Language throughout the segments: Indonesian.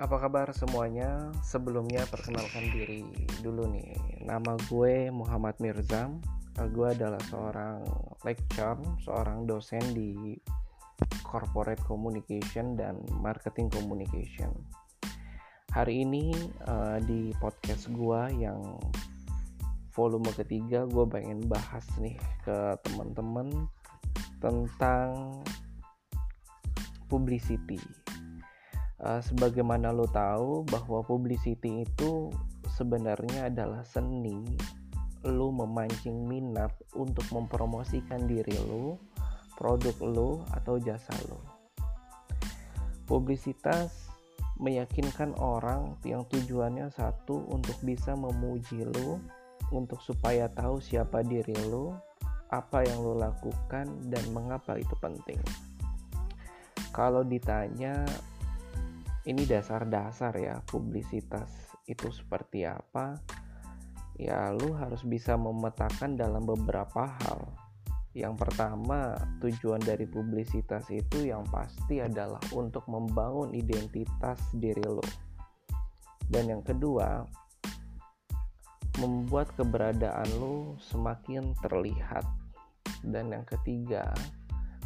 Apa kabar semuanya? Sebelumnya perkenalkan diri dulu nih. Nama gue Muhammad Mirzam. Gue adalah seorang lecturer, seorang dosen di Corporate Communication dan Marketing Communication. Hari ini uh, di podcast gue yang volume ketiga gue pengen bahas nih ke teman-teman tentang publicity uh, sebagaimana lo tahu bahwa publicity itu sebenarnya adalah seni lo memancing minat untuk mempromosikan diri lo, produk lo atau jasa lo. Publisitas meyakinkan orang yang tujuannya satu untuk bisa memuji lo, untuk supaya tahu siapa diri lo, apa yang lo lakukan dan mengapa itu penting. Kalau ditanya ini dasar-dasar ya publisitas itu seperti apa? Ya lu harus bisa memetakan dalam beberapa hal. Yang pertama tujuan dari publisitas itu yang pasti adalah untuk membangun identitas diri lo dan yang kedua membuat keberadaan lo semakin terlihat. Dan yang ketiga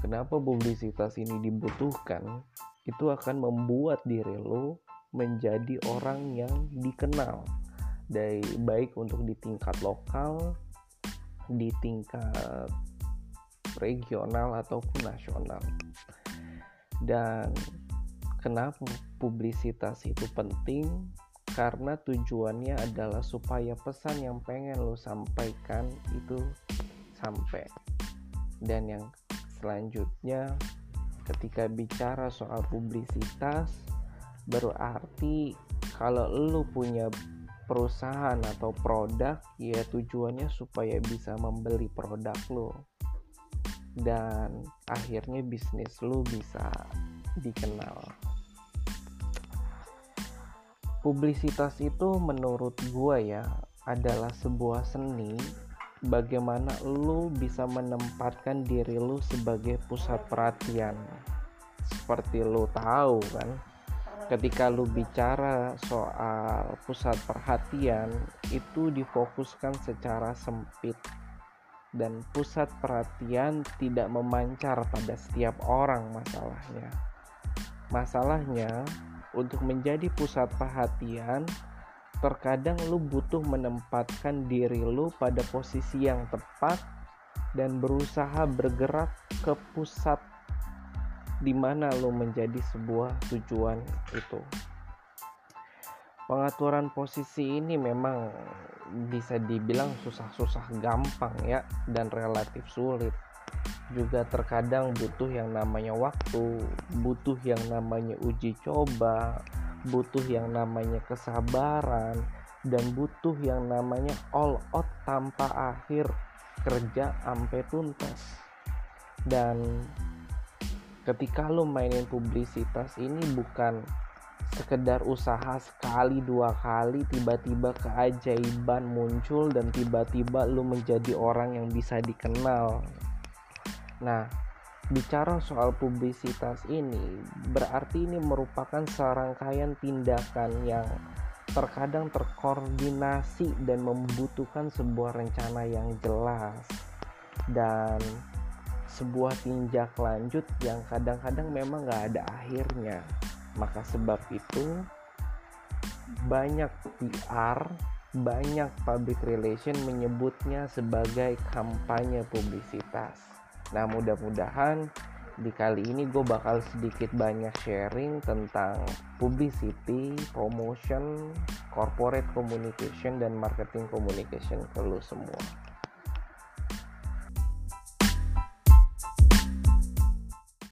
kenapa publisitas ini dibutuhkan itu akan membuat diri lo menjadi orang yang dikenal dari baik untuk di tingkat lokal, di tingkat regional ataupun nasional. Dan kenapa publisitas itu penting? Karena tujuannya adalah supaya pesan yang pengen lo sampaikan itu sampai. Dan yang selanjutnya ketika bicara soal publisitas berarti kalau lu punya perusahaan atau produk ya tujuannya supaya bisa membeli produk lo dan akhirnya bisnis lu bisa dikenal. Publisitas itu menurut gua ya adalah sebuah seni bagaimana lu bisa menempatkan diri lu sebagai pusat perhatian. Seperti lu tahu kan ketika lu bicara soal pusat perhatian itu difokuskan secara sempit. Dan pusat perhatian tidak memancar pada setiap orang masalahnya. Masalahnya untuk menjadi pusat perhatian terkadang lu butuh menempatkan diri lu pada posisi yang tepat dan berusaha bergerak ke pusat di mana lu menjadi sebuah tujuan itu. Pengaturan posisi ini memang bisa dibilang susah-susah gampang ya dan relatif sulit. Juga terkadang butuh yang namanya waktu, butuh yang namanya uji coba, butuh yang namanya kesabaran dan butuh yang namanya all out tanpa akhir kerja sampai tuntas. Dan ketika lo mainin publisitas ini bukan sekedar usaha sekali dua kali tiba-tiba keajaiban muncul dan tiba-tiba lo menjadi orang yang bisa dikenal. Nah bicara soal publisitas ini berarti ini merupakan serangkaian tindakan yang terkadang terkoordinasi dan membutuhkan sebuah rencana yang jelas dan sebuah tinjak lanjut yang kadang-kadang memang gak ada akhirnya. Maka sebab itu banyak PR banyak public relation menyebutnya sebagai kampanye publisitas Nah mudah-mudahan di kali ini gue bakal sedikit banyak sharing tentang publicity, promotion, corporate communication, dan marketing communication ke lo semua.